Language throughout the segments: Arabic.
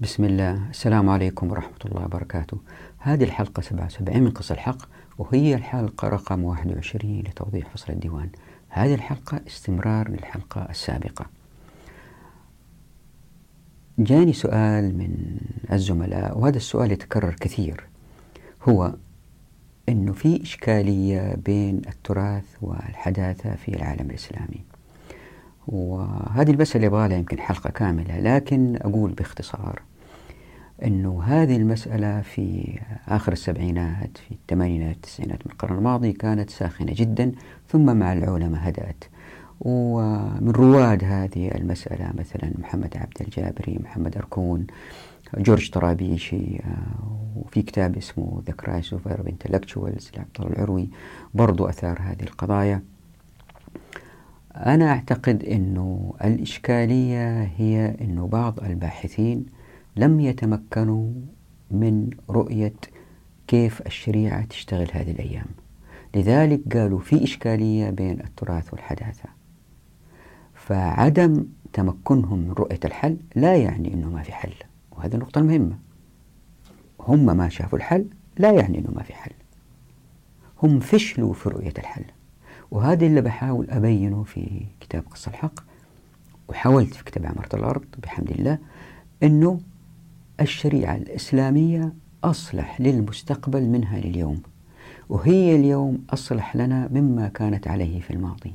بسم الله. السلام عليكم ورحمة الله وبركاته. هذه الحلقة 77 من قصة الحق وهي الحلقة رقم 21 لتوضيح فصل الديوان. هذه الحلقة استمرار للحلقة السابقة. جاني سؤال من الزملاء وهذا السؤال يتكرر كثير. هو أنه في إشكالية بين التراث والحداثة في العالم الإسلامي. وهذه المسألة يبغى لها يمكن حلقة كاملة لكن أقول باختصار. أنه هذه المسألة في آخر السبعينات في الثمانينات التسعينات من القرن الماضي كانت ساخنة جدا ثم مع العلماء هدأت. ومن رواد هذه المسألة مثلا محمد عبد الجابري محمد أركون جورج طرابيشي وفي كتاب اسمه The Crisis of Arab لعبد الله العروي برضو أثار هذه القضايا. أنا أعتقد أنه الإشكالية هي أنه بعض الباحثين لم يتمكنوا من رؤية كيف الشريعة تشتغل هذه الأيام. لذلك قالوا في إشكالية بين التراث والحداثة. فعدم تمكنهم من رؤية الحل لا يعني أنه ما في حل وهذه النقطة المهمة. هم ما شافوا الحل لا يعني أنه ما في حل. هم فشلوا في رؤية الحل وهذا اللي بحاول أبينه في كتاب قصة الحق وحاولت في كتاب عمارة الأرض بحمد الله أنه الشريعة الإسلامية أصلح للمستقبل منها لليوم وهي اليوم أصلح لنا مما كانت عليه في الماضي.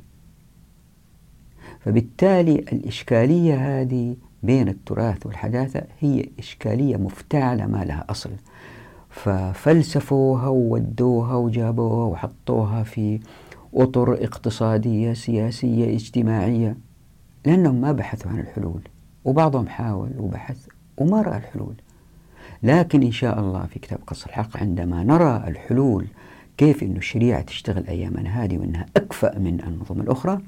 فبالتالي الإشكالية هذه بين التراث والحداثة هي إشكالية مفتعلة ما لها أصل. ففلسفوها وودوها وجابوها وحطوها في أطر اقتصادية سياسية اجتماعية لأنهم ما بحثوا عن الحلول وبعضهم حاول وبحث وما رأى الحلول. لكن إن شاء الله في كتاب قص الحق عندما نرى الحلول كيف أن الشريعة تشتغل أيامنا هذه وأنها أكفأ من النظم الأخرى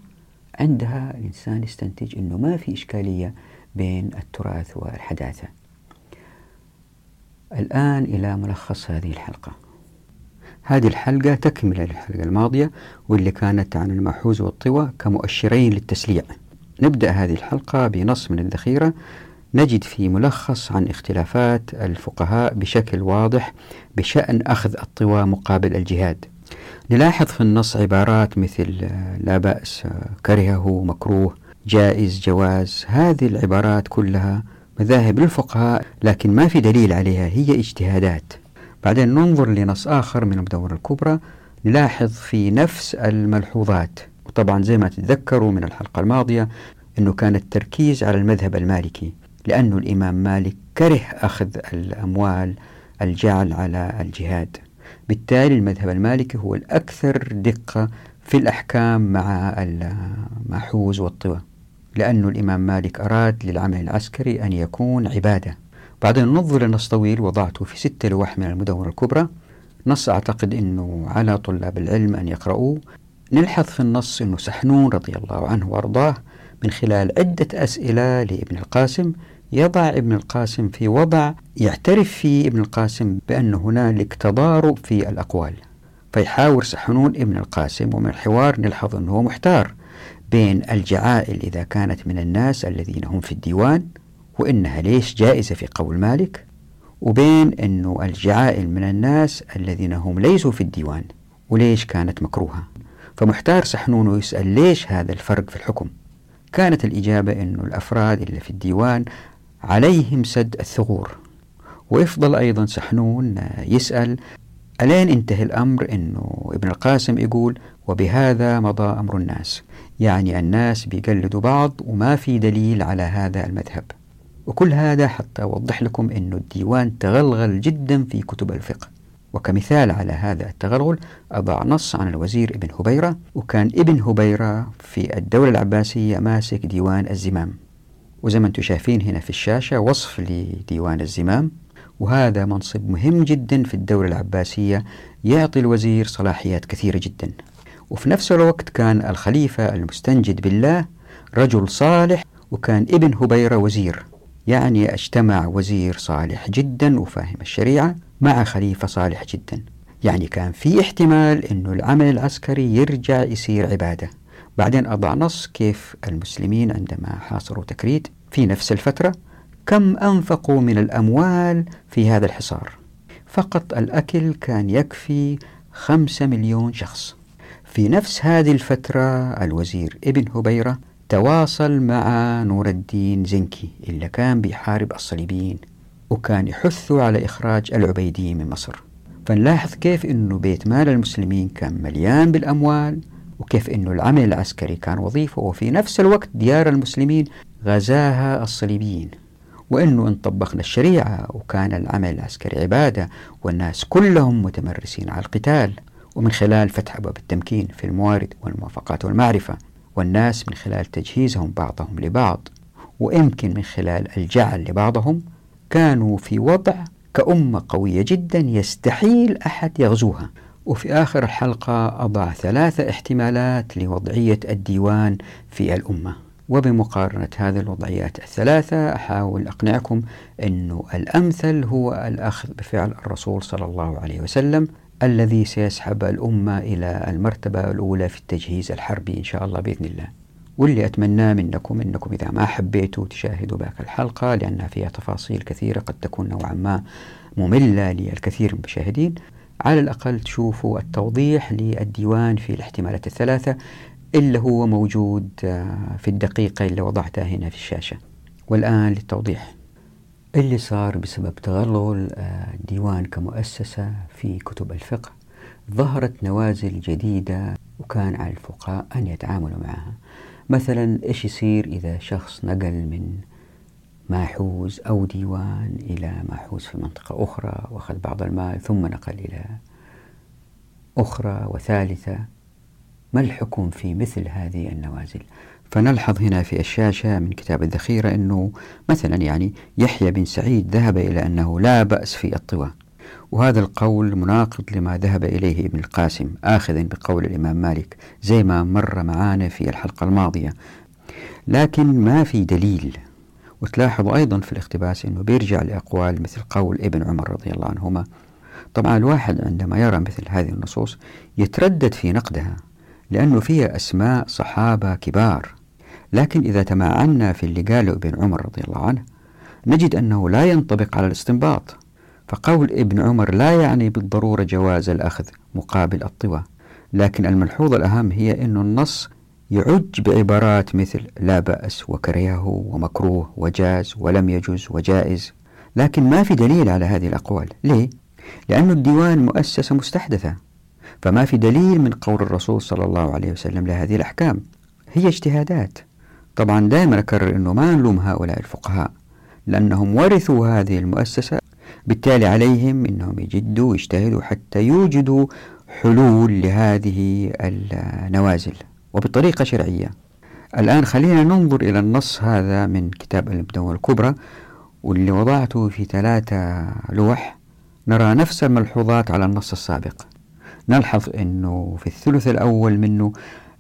عندها الإنسان يستنتج أنه ما في إشكالية بين التراث والحداثة. الآن إلى ملخص هذه الحلقة. هذه الحلقة تكملة للحلقة الماضية واللي كانت عن المحوز والطوى كمؤشرين للتسليع. نبدأ هذه الحلقة بنص من الذخيرة نجد في ملخص عن اختلافات الفقهاء بشكل واضح بشأن أخذ الطوى مقابل الجهاد. نلاحظ في النص عبارات مثل لا بأس كرهه مكروه جائز جواز. هذه العبارات كلها مذاهب للفقهاء لكن ما في دليل عليها هي اجتهادات. بعدين ننظر لنص آخر من المدونة الكبرى نلاحظ في نفس الملحوظات. وطبعا زي ما تتذكروا من الحلقة الماضية أنه كان التركيز على المذهب المالكي. لأن الإمام مالك كره أخذ الأموال الجعل على الجهاد. بالتالي المذهب المالكي هو الأكثر دقة في الأحكام مع المحوز والطوى. لأن الإمام مالك أراد للعمل العسكري أن يكون عبادة. بعدين ننظر لنص طويل وضعته في ستة لوح من المدونة الكبرى نص أعتقد أنه على طلاب العلم أن يقرؤوه. نلحظ في النص أنه سحنون رضي الله عنه وأرضاه من خلال عدة أسئلة لابن القاسم يضع ابن القاسم في وضع يعترف فيه ابن القاسم بأن هنالك تضارب في الأقوال. فيحاور سحنون ابن القاسم ومن الحوار نلحظ أنه محتار بين الجعائل إذا كانت من الناس الذين هم في الديوان وإنها ليش جائزة في قول مالك وبين أنه الجعائل من الناس الذين هم ليسوا في الديوان وليش كانت مكروهة. فمحتار سحنون ويسأل ليش هذا الفرق في الحكم؟ كانت الإجابة أنه الأفراد اللي في الديوان عليهم سد الثغور. ويفضل أيضا سحنون يسأل ألين انتهى الأمر؟ أنه ابن القاسم يقول وبهذا مضى أمر الناس. يعني الناس بيقلدوا بعض وما في دليل على هذا المذهب. وكل هذا حتى أوضح لكم أن الديوان تغلغل جدا في كتب الفقه. وكمثال على هذا التغلغل أضع نص عن الوزير ابن هبيرة وكان ابن هبيرة في الدولة العباسية ماسك ديوان الزمام. وزي ما أنتم شايفين هنا في الشاشة وصف لديوان الزمام. وهذا منصب مهم جدا في الدولة العباسية يعطي الوزير صلاحيات كثيرة جدا. وفي نفس الوقت كان الخليفة المستنجد بالله رجل صالح وكان ابن هبيرة وزير. يعني اجتمع وزير صالح جدا وفاهم الشريعة مع خليفة صالح جدا. يعني كان في احتمال أنه العمل العسكري يرجع يصير عبادة. بعدين أضع نص كيف المسلمين عندما حاصروا تكريت في نفس الفترة. كم أنفقوا من الأموال في هذا الحصار؟ فقط الأكل كان يكفي خمسة مليون شخص. في نفس هذه الفترة الوزير ابن هبيرة تواصل مع نور الدين زنكي اللي كان بيحارب الصليبيين وكان يحثوا على إخراج العبيديين من مصر. فنلاحظ كيف أنه بيت مال المسلمين كان مليان بالأموال وكيف أنه العمل العسكري كان وظيفة وفي نفس الوقت ديار المسلمين غزاها الصليبيين. وأنه إن طبقنا الشريعة وكان العمل العسكري عبادة والناس كلهم متمرسين على القتال. ومن خلال فتح أبواب التمكين في الموارد والموافقات والمعرفة والناس من خلال تجهيزهم بعضهم لبعض. ويمكن من خلال الجعل لبعضهم كانوا في وضع كأمة قوية جدا يستحيل أحد يغزوها. وفي آخر الحلقة أضع ثلاثة احتمالات لوضعية الديوان في الأمة وبمقارنة هذه الوضعيات الثلاثة أحاول أقنعكم أنه الأمثل هو الأخذ بفعل الرسول صلى الله عليه وسلم الذي سيسحب الأمة إلى المرتبة الأولى في التجهيز الحربي إن شاء الله بإذن الله. واللي أتمناه منكم أنكم إذا ما حبيتوا تشاهدوا باقي الحلقة لأنها فيها تفاصيل كثيرة قد تكون نوعا ما مملة للكثير من المشاهدين. على الأقل تشوفوا التوضيح للديوان في الاحتمالات الثلاثة اللي هو موجود آه، في الدقيقة اللي وضعتها هنا في الشاشة. والآن للتوضيح. اللي صار بسبب تغلغل الديوان آه، كمؤسسة في كتب الفقه ظهرت نوازل جديدة وكان على الفقهاء أن يتعاملوا معها. مثلا إيش يصير إذا شخص نقل من ماحوز أو ديوان إلى ماحوز في منطقة أخرى وأخذ بعض المال ثم نقل إلى أخرى. وثالثة ما الحكم في مثل هذه النوازل؟ فنلحظ هنا في الشاشة من كتاب الذخيرة أنه مثلا يعني يحيى بن سعيد ذهب إلى أنه لا بأس في الطوى. وهذا القول مناقض لما ذهب إليه ابن القاسم آخذا بقول الإمام مالك زي ما مر معانا في الحلقة الماضية. لكن ما في دليل وتلاحظ أيضا في الاقتباس أنه بيرجع لأقوال مثل قول ابن عمر رضي الله عنهما. طبعا الواحد عندما يرى مثل هذه النصوص يتردد في نقدها لأنه فيها أسماء صحابة كبار. لكن إذا تمعنا في اللي قاله ابن عمر رضي الله عنه نجد أنه لا ينطبق على الاستنباط. فقول ابن عمر لا يعني بالضرورة جواز الأخذ مقابل الطوى. لكن الملحوظة الأهم هي أن النص يعج بعبارات مثل لا بأس وكرهه ومكروه وجاز ولم يجوز وجائز لكن ما في دليل على هذه الأقوال. ليه؟ لأن الديوان مؤسسة مستحدثة فما في دليل من قول الرسول صلى الله عليه وسلم لهذه الأحكام. هي اجتهادات. طبعا دائما أكرر أنه ما نلوم هؤلاء الفقهاء لأنهم ورثوا هذه المؤسسة بالتالي عليهم أنهم يجدوا ويجتهدوا حتى يوجدوا حلول لهذه النوازل. وبطريقة شرعية. الآن خلينا ننظر إلى النص هذا من كتاب المدونة الكبرى واللي وضعته في ثلاثة لوح. نرى نفس الملحوظات على النص السابق. نلحظ أنه في الثلث الأول منه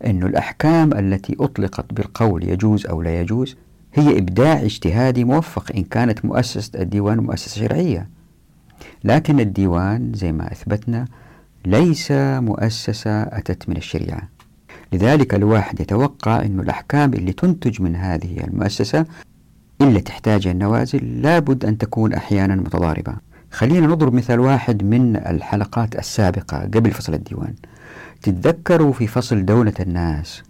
أن الأحكام التي أطلقت بالقول يجوز أو لا يجوز هي إبداع اجتهادي موفق إن كانت مؤسسة الديوان مؤسسة شرعية. لكن الديوان زي ما أثبتنا ليس مؤسسة أتت من الشريعة. لذلك الواحد يتوقع أن الأحكام اللي تنتج من هذه المؤسسة إلا تحتاج النوازل لابد أن تكون أحيانا متضاربة. خلينا نضرب مثال واحد من الحلقات السابقة قبل فصل الديوان. تتذكروا في فصل دولة الناس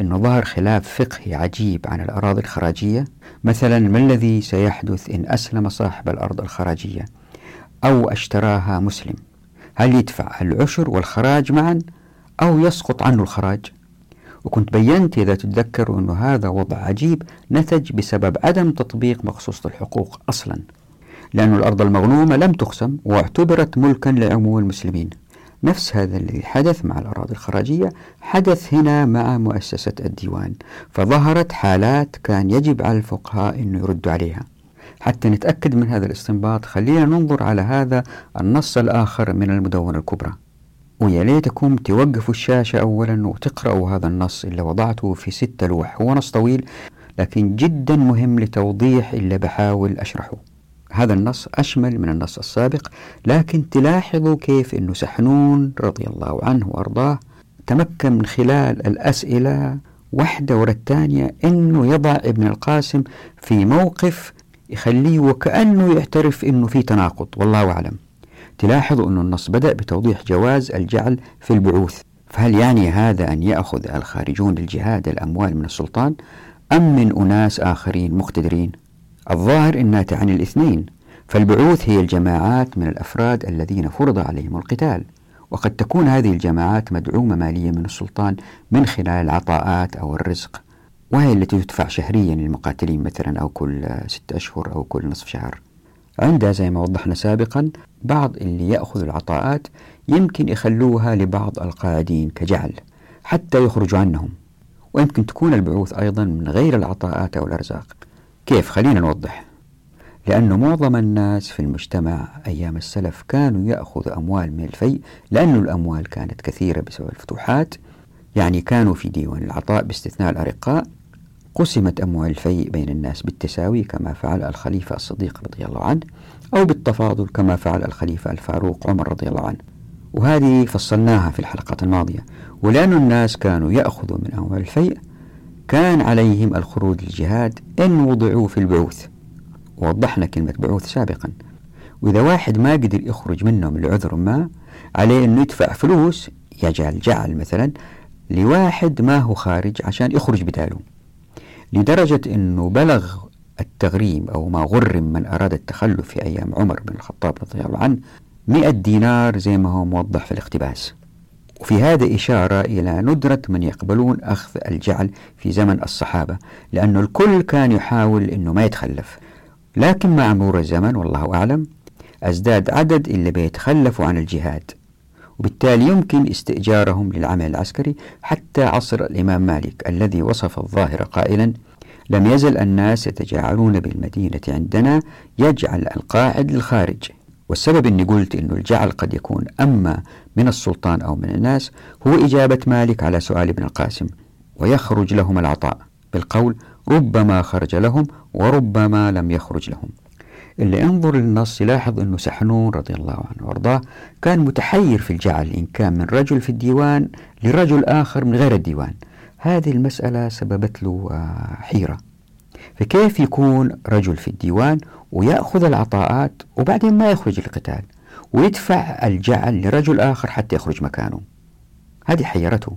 أنه ظهر خلاف فقهي عجيب عن الأراضي الخراجية؟ مثلا ما الذي سيحدث إن أسلم صاحب الأرض الخراجية أو أشتراها مسلم؟ هل يدفع العشر والخراج معا أو يسقط عنه الخراج. وكنت بينت إذا تتذكروا أنه هذا وضع عجيب نتج بسبب عدم تطبيق مقصوصة الحقوق أصلا لأن الأرض المغنومة لم تقسم واعتبرت ملكا لعموم المسلمين. نفس هذا الذي حدث مع الأراضي الخراجية. حدث هنا مع مؤسسة الديوان فظهرت حالات كان يجب على الفقهاء أن يردوا عليها. حتى نتأكد من هذا الاستنباط خلينا ننظر على هذا النص الآخر من المدونة الكبرى. ويا ليتكم توقفوا الشاشة أولا وتقرأوا هذا النص اللي وضعته في ستة لوح. هو نص طويل لكن جدا مهم لتوضيح اللي بحاول أشرحه. هذا النص أشمل من النص السابق لكن تلاحظوا كيف أنه سحنون رضي الله عنه وأرضاه تمكن من خلال الأسئلة واحدة ورا الثانية أنه يضع ابن القاسم في موقف يخليه وكأنه يعترف أنه في تناقض. والله أعلم. تلاحظوا أن النص بدأ بتوضيح جواز الجعل في البعوث. فهل يعني هذا أن يأخذ الخارجون للجهاد الأموال من السلطان أم من أناس آخرين مقتدرين؟ الظاهر أنها تعني الاثنين فالبعوث هي الجماعات من الأفراد الذين فرض عليهم القتال وقد تكون هذه الجماعات مدعومة ماليا من السلطان من خلال العطاءات أو الرزق. وهي التي تدفع شهريا للمقاتلين مثلا أو كل ست أشهر أو كل نصف شهر. عندها زي ما وضحنا سابقا بعض اللي يأخذ العطاءات يمكن يخلوها لبعض القاعدين كجعل حتى يخرجوا عنهم. ويمكن تكون البعوث أيضا من غير العطاءات أو الأرزاق. كيف؟ خلينا نوضح. لأن معظم الناس في المجتمع أيام السلف كانوا يأخذوا أموال من الفيء لأن الأموال كانت كثيرة بسبب الفتوحات يعني كانوا في ديوان العطاء باستثناء الأرقاء قسمت أموال الفيء بين الناس بالتساوي كما فعل الخليفة الصديق رضي الله عنه أو بالتفاضل كما فعل الخليفة الفاروق عمر رضي الله عنه. وهذه فصلناها في الحلقات الماضية. ولأن الناس كانوا يأخذوا من أموال الفيء كان عليهم الخروج للجهاد إن وضعوا في البعوث. ووضحنا كلمة بعوث سابقا. وإذا واحد ما قدر يخرج منهم لعذر ما عليه أنه يدفع فلوس يجعل جعل مثلا لواحد ما هو خارج عشان يخرج بداله. لدرجة أنه بلغ التغريم أو ما غرم من أراد التخلف في أيام عمر بن الخطاب رضي الله عنه مئة دينار زي ما هو موضح في الاقتباس. وفي هذا إشارة إلى ندرة من يقبلون أخذ الجعل في زمن الصحابة لأنه الكل كان يحاول أنه ما يتخلف. لكن مع مرور الزمن والله أعلم أزداد عدد اللي بيتخلفوا عن الجهاد. وبالتالي يمكن استئجارهم للعمل العسكري حتى عصر الإمام مالك الذي وصف الظاهر قائلا لم يزل الناس يتجاعلون بالمدينة عندنا يجعل القاعد للخارج. والسبب أني قلت أن الجعل قد يكون أما من السلطان أو من الناس هو إجابة مالك على سؤال ابن القاسم ويخرج لهم العطاء. بالقول ربما خرج لهم وربما لم يخرج لهم. اللي انظر للنص يلاحظ أنه سحنون رضي الله عنه وأرضاه كان متحير في الجعل إن كان من رجل في الديوان لرجل آخر من غير الديوان. هذه المسألة سببت له آه، حيرة. فكيف يكون رجل في الديوان ويأخذ العطاءات وبعدين ما يخرج القتال ويدفع الجعل لرجل آخر حتى يخرج مكانه. هذه حيرته.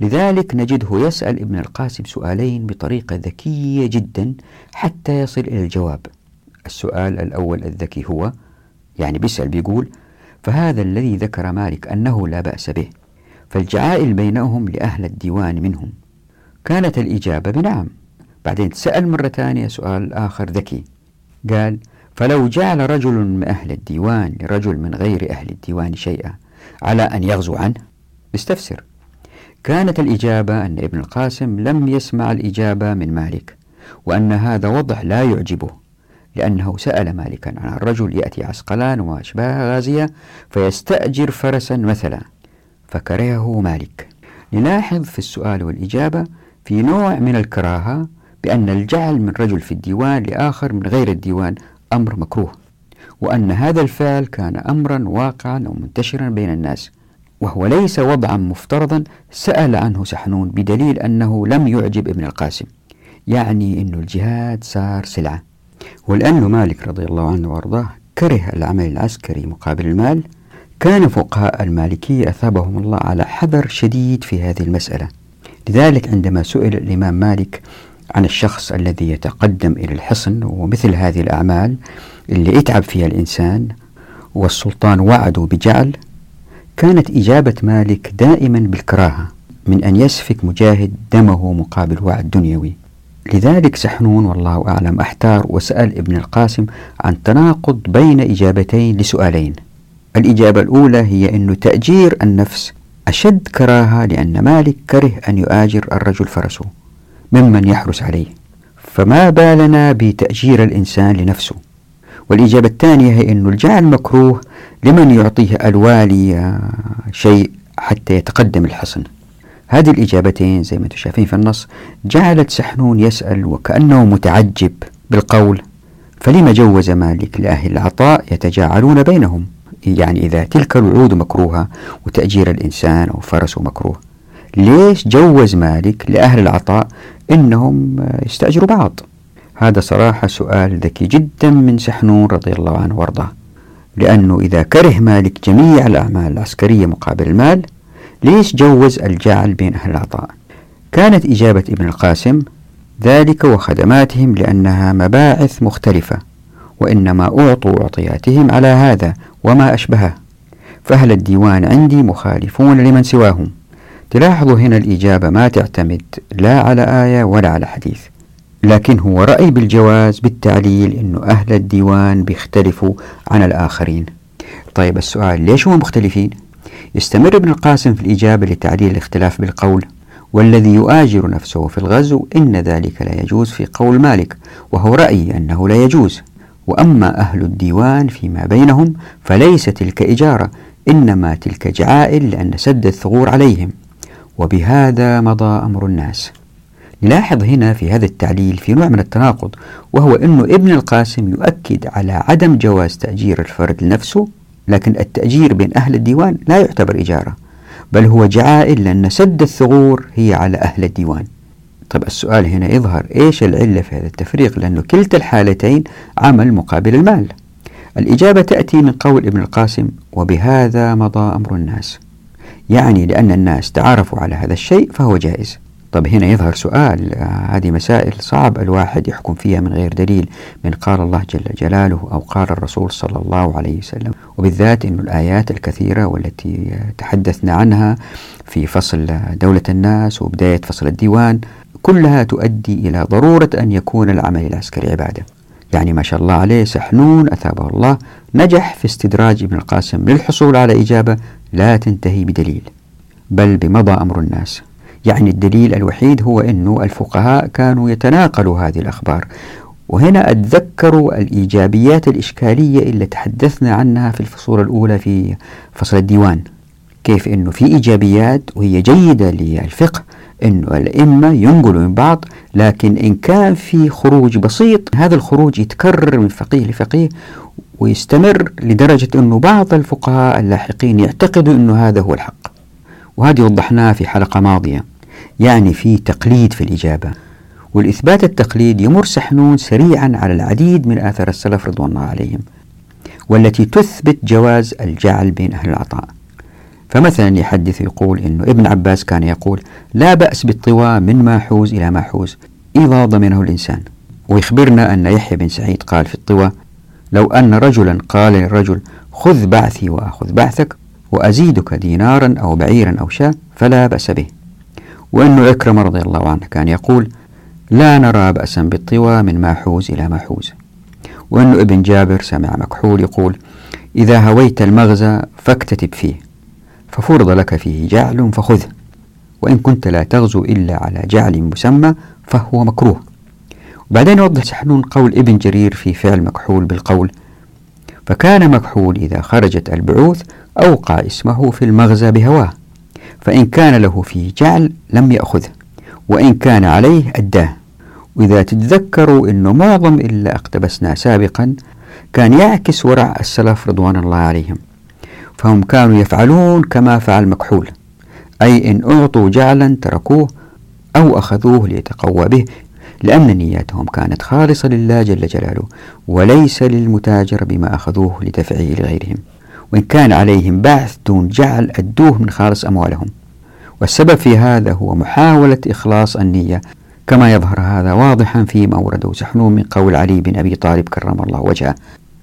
لذلك نجده يسأل ابن القاسم سؤالين بطريقة ذكية جدا حتى يصل إلى الجواب. السؤال الأول الذكي هو يعني بيسأل بيقول فهذا الذي ذكر مالك أنه لا بأس به فالجعائل بينهم لأهل الديوان منهم. كانت الإجابة بنعم. بعدين سأل مرة ثانية سؤال آخر ذكي. قال فلو جعل رجل من أهل الديوان لرجل من غير أهل الديوان شيئا على أن يغزو عنه استفسر. كانت الإجابة أن ابن القاسم لم يسمع الإجابة من مالك وأن هذا وضع لا يعجبه. لأنه سأل مالكا عن الرجل يأتي عسقلان وما أشباه غازية فيستأجر فرسا مثلا فكرهه مالك. نلاحظ في السؤال والإجابة في نوع من الكراهة بأن الجعل من رجل في الديوان لآخر من غير الديوان أمر مكروه وأن هذا الفعل كان أمرا واقعا أو منتشرا بين الناس وهو ليس وضعا مفترضا. سأل عنه سحنون بدليل أنه لم يعجب ابن القاسم يعني أن الجهاد صار سلعة. ولأن مالك رضي الله عنه وأرضاه كره العمل العسكري مقابل المال. كان فقهاء المالكية أثابهم الله على حذر شديد في هذه المسألة. لذلك عندما سئل الإمام مالك عن الشخص الذي يتقدم إلى الحصن ومثل هذه الأعمال اللي يتعب فيها الإنسان والسلطان وعده بجعل كانت إجابة مالك دائما بالكراهة من أن يسفك مجاهد دمه مقابل وعد دنيوي. لذلك سحنون والله أعلم. أحتار وسأل ابن القاسم عن تناقض بين إجابتين لسؤالين. الإجابة الأولى هي أن تأجير النفس أشد كراهة لأن مالك كره أن يؤاجر الرجل فرسه ممن يحرس عليه. فما بالنا بتأجير الإنسان لنفسه؟ والإجابة الثانية هي أن الجعل مكروه لمن يعطيه الوالي شيء حتى يتقدم الحصن. هذه الإجابتين زي ما أنتم شايفين في النص جعلت سحنون يسأل وكأنه متعجب بالقول فلما جوز مالك لأهل العطاء يتجاعلون بينهم؟ يعني إذا تلك الوعود مكروهة وتأجير الإنسان أو فرسه مكروه ليش جوز مالك لأهل العطاء إنهم يستأجروا بعض؟ هذا صراحة سؤال ذكي جدا من سحنون رضي الله عنه وأرضاه لأنه إذا كره مالك جميع الأعمال العسكرية مقابل المال ليش جوز الجعل بين أهل العطاء؟ كانت إجابة ابن القاسم ذلك وخدماتهم لأنها مباعث مختلفة وإنما أعطوا أعطياتهم على هذا وما أشبهه. فأهل الديوان عندي مخالفون لمن سواهم. تلاحظوا هنا الإجابة ما تعتمد لا على آية ولا على حديث لكن هو رأي بالجواز بالتعليل أنه أهل الديوان بيختلفوا عن الآخرين. طيب السؤال ليش هم مختلفين؟ يستمر ابن القاسم في الإجابة لتعليل الاختلاف بالقول والذي يؤاجر نفسه في الغزو إن ذلك لا يجوز في قول مالك وهو رأيي أنه لا يجوز. وأما أهل الديوان فيما بينهم فليس تلك إجارة إنما تلك جعائل لأن سد الثغور عليهم. وبهذا مضى أمر الناس. نلاحظ هنا في هذا التعليل في نوع من التناقض وهو أن ابن القاسم يؤكد على عدم جواز تأجير الفرد لنفسه لكن التأجير بين أهل الديوان لا يعتبر إجارة بل هو جعائل لأن سد الثغور هي على أهل الديوان. طب السؤال هنا يظهر إيش العلة في هذا التفريق؟ لأنه كلتا الحالتين عمل مقابل المال. الإجابة تأتي من قول ابن القاسم وبهذا مضى أمر الناس. يعني لأن الناس تعارفوا على هذا الشيء فهو جائز. طب هنا يظهر سؤال. هذه مسائل صعب الواحد يحكم فيها من غير دليل من قال الله جل جلاله أو قال الرسول صلى الله عليه وسلم. وبالذات أن الآيات الكثيرة والتي تحدثنا عنها في فصل دولة الناس وبداية فصل الديوان كلها تؤدي إلى ضرورة أن يكون العمل العسكري عبادة. يعني ما شاء الله عليه سحنون أثابه الله نجح في استدراج ابن القاسم للحصول على إجابة لا تنتهي بدليل بل بمضى أمر الناس. يعني الدليل الوحيد هو أنه الفقهاء كانوا يتناقلوا هذه الأخبار. وهنا أتذكروا الإيجابيات الإشكالية اللي تحدثنا عنها في الفصول الأولى في فصل الديوان. كيف أنه في إيجابيات وهي جيدة للفقه أنه الأئمة ينقلوا من بعض لكن إن كان في خروج بسيط هذا الخروج يتكرر من فقيه لفقيه ويستمر لدرجة أنه بعض الفقهاء اللاحقين يعتقدوا أنه هذا هو الحق. وهذه وضحناها في حلقة ماضية. يعني في تقليد في الإجابة. والإثبات التقليد يمر سحنون سريعا على العديد من آثار السلف رضوان الله عليهم والتي تثبت جواز الجعل بين أهل العطاء. فمثلا يحدث يقول أنه ابن عباس كان يقول لا بأس بالطواء من ما حوز إلى ما حوز إذا ضمنه الإنسان. ويخبرنا أن يحيى بن سعيد قال في الطواء لو أن رجلا قال للرجل خذ بعثي وأخذ بعثك وأزيدك دينارا أو بعيرا أو شاة فلا بأس به. وأنه عكرمة رضي الله عنه كان يقول لا نرى بأسا بالطوى من ما حوز إلى ما حوز. وأنه ابن جابر سمع مكحول يقول إذا هويت المغزى فاكتتب فيه ففرض لك فيه جعل فخذه وإن كنت لا تغزو إلا على جعل مسمى فهو مكروه. وبعدين يوضح سحنون قول ابن جرير في فعل مكحول بالقول فكان مكحول إذا خرجت البعوث أوقع اسمه في المغزى بهواه. فإن كان له فيه جعل لم يأخذه وإن كان عليه أداه. وإذا تتذكروا أنه معظم إلا اقتبسنا سابقا كان يعكس ورع السلف رضوان الله عليهم فهم كانوا يفعلون كما فعل مكحول أي إن أعطوا جعلا تركوه أو أخذوه ليتقوى به لأن نياتهم كانت خالصة لله جل جلاله وليس للمتاجر بما أخذوه لدفعه لغيرهم وإن كان عليهم بعث دون جعل أدوه من خالص أموالهم. والسبب في هذا هو محاولة إخلاص النية كما يظهر هذا واضحا فيما أورده سحنون من قول علي بن أبي طالب كرم الله وجهه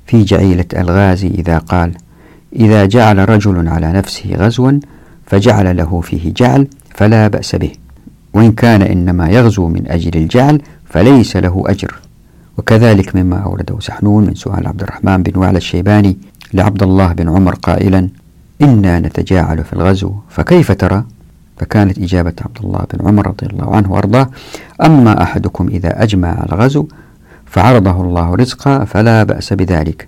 في جعيلة الغازي إذا قال إذا جعل رجل على نفسه غزوا فجعل له فيه جعل فلا بأس به وإن كان إنما يغزو من أجل الجعل فليس له أجر. وكذلك مما أورده سحنون من سؤال عبد الرحمن بن وعلى الشيباني لعبد الله بن عمر قائلا إنا نتجاعل في الغزو فكيف ترى؟ فكانت إجابة عبد الله بن عمر رضي الله عنه وأرضاه أما أحدكم إذا أجمع على الغزو فعرضه الله رزقا فلا بأس بذلك.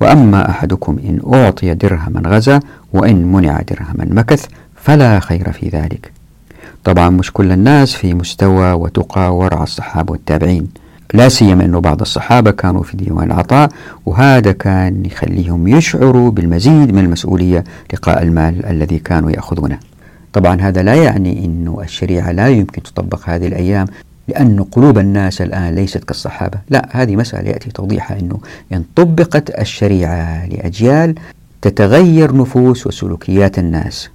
وأما أحدكم إن أعطي درهما غزا وإن منع درهما مكث فلا خير في ذلك. طبعا مش كل الناس في مستوى وتقى ورع الصحابة والتابعين. لا سيما أنه بعض الصحابة كانوا في ديوان العطاء وهذا كان يخليهم يشعروا بالمزيد من المسؤولية لقاء المال الذي كانوا يأخذونه. طبعا هذا لا يعني أنه الشريعة لا يمكن تطبق هذه الأيام لأن قلوب الناس الآن ليست كالصحابة. لا هذه مسألة يأتي توضيحها أنه إن طبقت الشريعة لأجيال تتغير نفوس وسلوكيات الناس.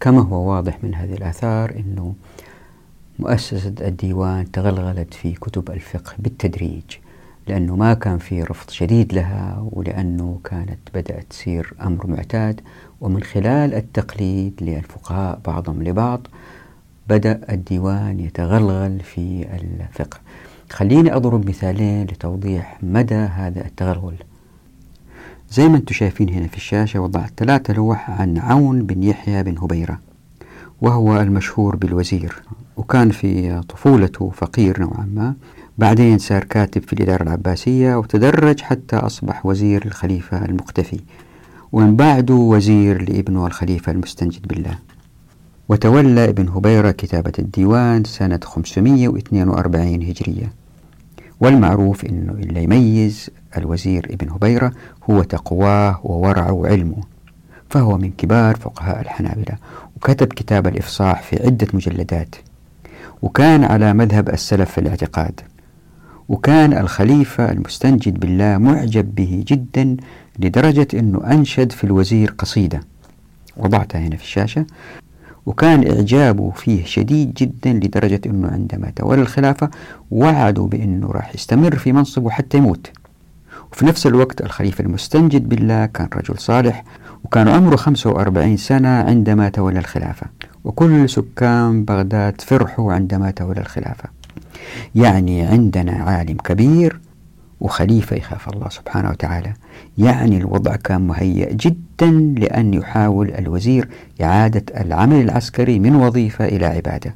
كما هو واضح من هذه الآثار أنه مؤسسة الديوان تغلغلت في كتب الفقه بالتدريج لأنه ما كان في رفض شديد لها ولأنه كانت بدأت تصير أمر معتاد. ومن خلال التقليد للفقهاء بعضهم لبعض بدأ الديوان يتغلغل في الفقه. خليني أضرب مثالين لتوضيح مدى هذا التغلغل. زي ما أنتم شايفين هنا في الشاشة وضعت ثلاثة لوح عن عون بن يحيى بن هبيرة وهو المشهور بالوزير. وكان في طفولته فقير نوعا ما. بعدين صار كاتب في الإدارة العباسية وتدرج حتى أصبح وزير الخليفة المقتفي. ومن بعده وزير لابنه الخليفة المستنجد بالله. وتولى ابن هبيرة كتابة الديوان سنة 542 هجرية. والمعروف أنه اللي يميز الوزير ابن هبيرة هو تقواه وورعه وعلمه. فهو من كبار فقهاء الحنابلة. وكتب كتاب الإفصاح في عدة مجلدات. وكان على مذهب السلف في الاعتقاد وكان الخليفة المستنجد بالله معجب به جدا لدرجة أنه أنشد في الوزير قصيدة. وضعتها هنا في الشاشة. وكان إعجابه فيه شديد جدا لدرجة أنه عندما تولى الخلافة وعدوا بأنه راح يستمر في منصبه حتى يموت. وفي نفس الوقت الخليفة المستنجد بالله كان رجل صالح وكان عمره 45 سنة عندما تولى الخلافة. وكل سكان بغداد فرحوا عندما تولى الخلافة. يعني عندنا عالم كبير وخليفة يخاف الله سبحانه وتعالى. يعني الوضع كان مهيأ جدا لأن يحاول الوزير إعادة العمل العسكري من وظيفة إلى عبادة.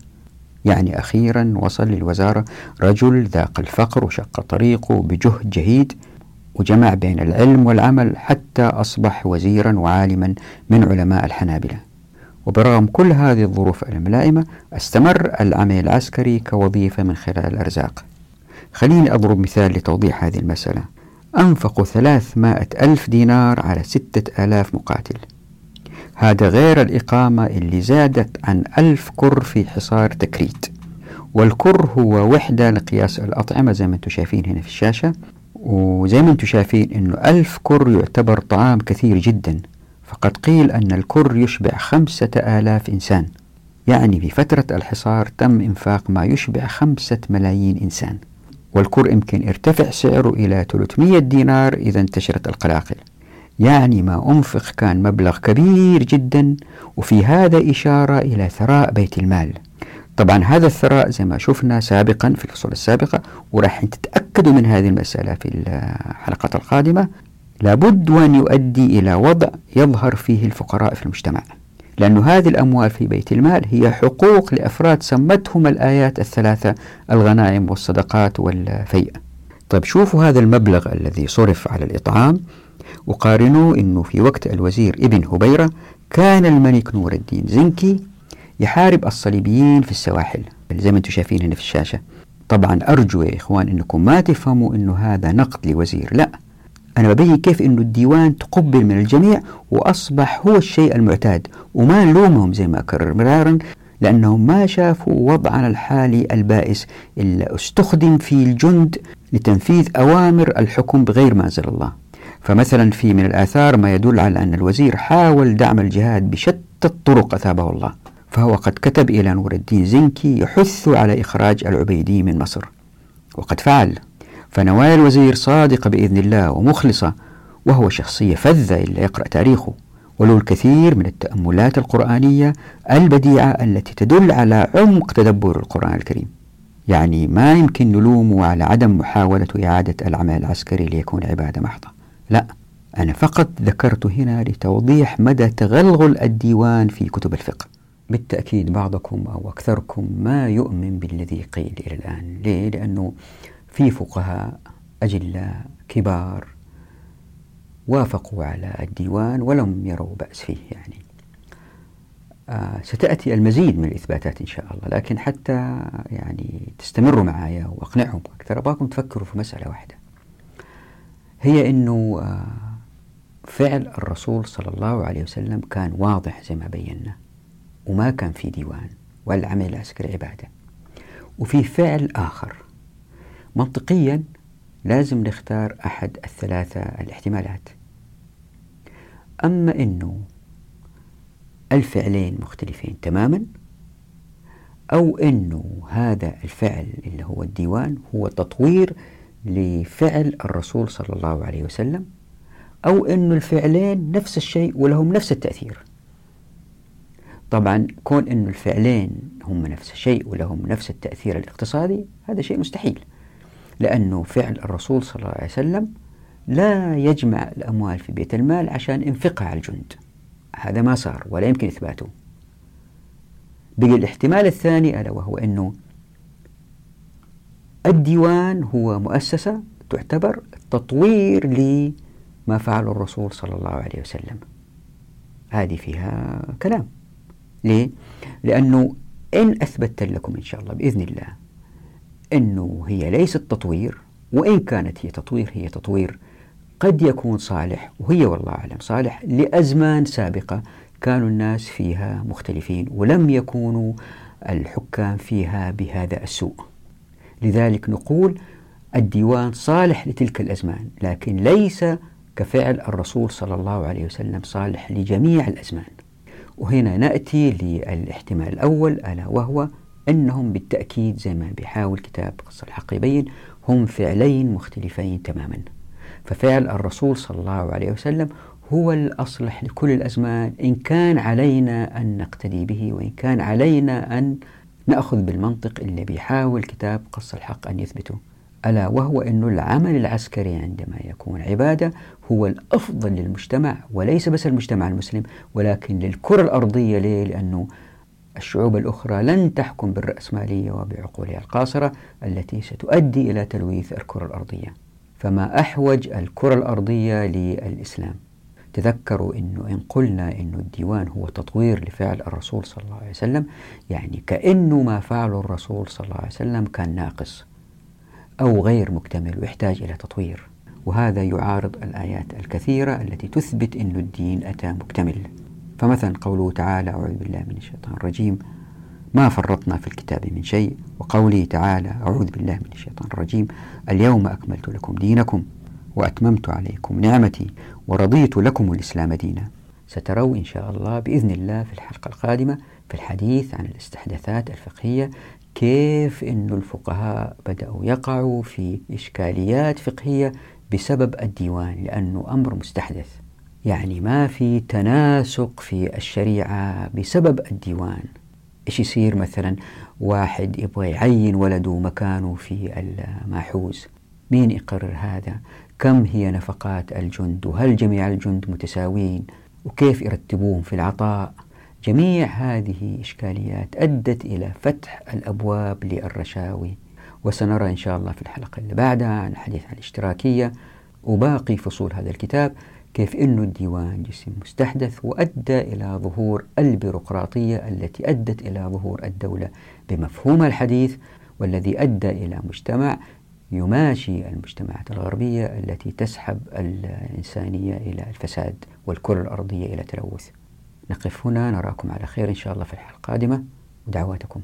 يعني أخيرا وصل للوزارة رجل ذاق الفقر وشق طريقه بجهد جهيد وجمع بين العلم والعمل حتى أصبح وزيرا وعالما من علماء الحنابلة. وبرغم كل هذه الظروف الملائمة استمر العمل العسكري كوظيفة من خلال الأرزاق. خليني أضرب مثال لتوضيح هذه المسألة. أنفقوا ثلاثمائة ألف دينار على ستة آلاف مقاتل. هذا غير الإقامة اللي زادت عن ألف كر في حصار تكريت. والكر هو وحدة لقياس الأطعمة زي ما أنتم شايفين هنا في الشاشة. وزي ما أنتم شايفين أنه ألف كر يعتبر طعام كثير جدا. فقد قيل أن الكر يشبع خمسة آلاف إنسان. يعني في فترة الحصار تم إنفاق ما يشبع خمسة ملايين إنسان. والكر يمكن ارتفع سعره إلى 300 دينار إذا انتشرت القلاقل. يعني ما أنفق كان مبلغ كبير جدا وفي هذا إشارة إلى ثراء بيت المال. طبعا هذا الثراء زي ما شفنا سابقا في الفصول السابقة وراح تتأكدوا من هذه المسألة في الحلقة القادمة. لابد وأن يؤدي إلى وضع يظهر فيه الفقراء في المجتمع. لأن هذه الأموال في بيت المال هي حقوق لأفراد سمتهم الآيات الثلاثة الغنائم والصدقات والفيء. طيب شوفوا هذا المبلغ الذي صرف على الإطعام وقارنوا أنه في وقت الوزير ابن هبيرة كان الملك نور الدين زنكي يحارب الصليبيين في السواحل. زي ما أنتم شايفين هنا في الشاشة. طبعا أرجو يا إخوان أنكم ما تفهموا أنه هذا نقد لوزير لا. أنا ببين كيف أنه الديوان تقبل من الجميع وأصبح هو الشيء المعتاد وما نلومهم زي ما أكرر مرارا لأنهم ما شافوا وضعنا الحالي البائس إلا استخدم في الجند لتنفيذ أوامر الحكم بغير ما أنزل الله. فمثلا في من الآثار ما يدل على أن الوزير حاول دعم الجهاد بشتى الطرق أثابه الله فهو قد كتب إلى نور الدين زنكي يحث على إخراج العبيدي من مصر. وقد فعل. فنوايا الوزير صادقة بإذن الله ومخلصة وهو شخصية فذة إلا يقرأ تاريخه وله الكثير من التأملات القرآنية البديعة التي تدل على عمق تدبر القرآن الكريم. يعني ما يمكن نلومه على عدم محاولة إعادة العمل العسكري ليكون عبادة محضة. لا أنا فقط ذكرت هنا لتوضيح مدى تغلغل الديوان في كتب الفقه. بالتأكيد بعضكم أو أكثركم ما يؤمن بالذي قيل إلى الآن. ليه؟ لأنه في فقهاء أجلاء كبار وافقوا على الديوان ولم يروا بأس فيه يعني. آه ستأتي المزيد من الإثباتات إن شاء الله لكن حتى يعني تستمروا معايا وأقنعهم أكثر أبغاكم تفكروا في مسألة واحدة. هي أنه آه فعل الرسول صلى الله عليه وسلم كان واضح زي ما بينا وما كان في ديوان والعمل العسكري عبادة وفي فعل آخر منطقيا لازم نختار أحد الثلاثة الاحتمالات. أما أنه الفعلين مختلفين تماما أو أنه هذا الفعل اللي هو الديوان هو تطوير لفعل الرسول صلى الله عليه وسلم أو أنه الفعلين نفس الشيء ولهم نفس التأثير. طبعا كون أن الفعلين هم نفس الشيء ولهم نفس التأثير الاقتصادي هذا شيء مستحيل. لأنه فعل الرسول صلى الله عليه وسلم لا يجمع الأموال في بيت المال عشان انفقها على الجند. هذا ما صار ولا يمكن إثباته. بقي الاحتمال الثاني ألا وهو أنه الديوان هو مؤسسة تعتبر تطوير لما فعله الرسول صلى الله عليه وسلم. هذه فيها كلام. ليه؟ لأنه إن أثبتت لكم إن شاء الله بإذن الله أنه هي ليست تطوير وإن كانت هي تطوير هي تطوير قد يكون صالح وهي والله أعلم صالح لأزمان سابقة كانوا الناس فيها مختلفين ولم يكونوا الحكام فيها بهذا السوء. لذلك نقول الديوان صالح لتلك الأزمان لكن ليس كفعل الرسول صلى الله عليه وسلم صالح لجميع الأزمان. وهنا نأتي للاحتمال الأول ألا وهو أنهم بالتأكيد زي ما بيحاول كتاب قصة الحق يبين هم فعلين مختلفين تماما ففعل الرسول صلى الله عليه وسلم هو الأصلح لكل الأزمان إن كان علينا أن نقتدي به وإن كان علينا أن نأخذ بالمنطق اللي بيحاول كتاب قص الحق أن يثبته ألا وهو أن العمل العسكري عندما يكون عبادة هو الأفضل للمجتمع وليس بس المجتمع المسلم ولكن للكرة الأرضية ليه؟ لأنه الشعوب الأخرى لن تحكم بالرأسمالية وبعقولها القاصرة التي ستؤدي إلى تلويث الكرة الأرضية. فما أحوج الكرة الأرضية للإسلام؟ تذكروا أنه إن قلنا أنه الديوان هو تطوير لفعل الرسول صلى الله عليه وسلم يعني كأنه ما فعله الرسول صلى الله عليه وسلم كان ناقص أو غير مكتمل ويحتاج إلى تطوير. وهذا يعارض الآيات الكثيرة التي تثبت أن الدين أتى مكتمل. فمثلا قوله تعالى أعوذ بالله من الشيطان الرجيم ما فرطنا في الكتاب من شيء. وقوله تعالى أعوذ بالله من الشيطان الرجيم اليوم أكملت لكم دينكم وأتممت عليكم نعمتي ورضيت لكم الإسلام دينا. ستروا إن شاء الله بإذن الله في الحلقة القادمة في الحديث عن الاستحداثات الفقهية كيف أن الفقهاء بدأوا يقعوا في إشكاليات فقهية بسبب الديوان لأنه أمر مستحدث. يعني ما في تناسق في الشريعة بسبب الديوان. إيش يصير مثلا؟ واحد يبغى يعين ولده مكانه في الماحوز. مين يقرر هذا؟ كم هي نفقات الجند؟ وهل جميع الجند متساويين وكيف يرتبوهم في العطاء؟ جميع هذه إشكاليات أدت إلى فتح الأبواب للرشاوي. وسنرى إن شاء الله في الحلقة اللي بعدها عن الحديث عن الاشتراكية. وباقي فصول هذا الكتاب كيف أن الديوان جسم مستحدث وأدى إلى ظهور البيروقراطية التي أدت إلى ظهور الدولة بمفهومها الحديث والذي أدى إلى مجتمع يماشي المجتمعات الغربية التي تسحب الإنسانية إلى الفساد والكرة الأرضية إلى تلوث. نقف هنا نراكم على خير إن شاء الله في الحلقة القادمة. ودعواتكم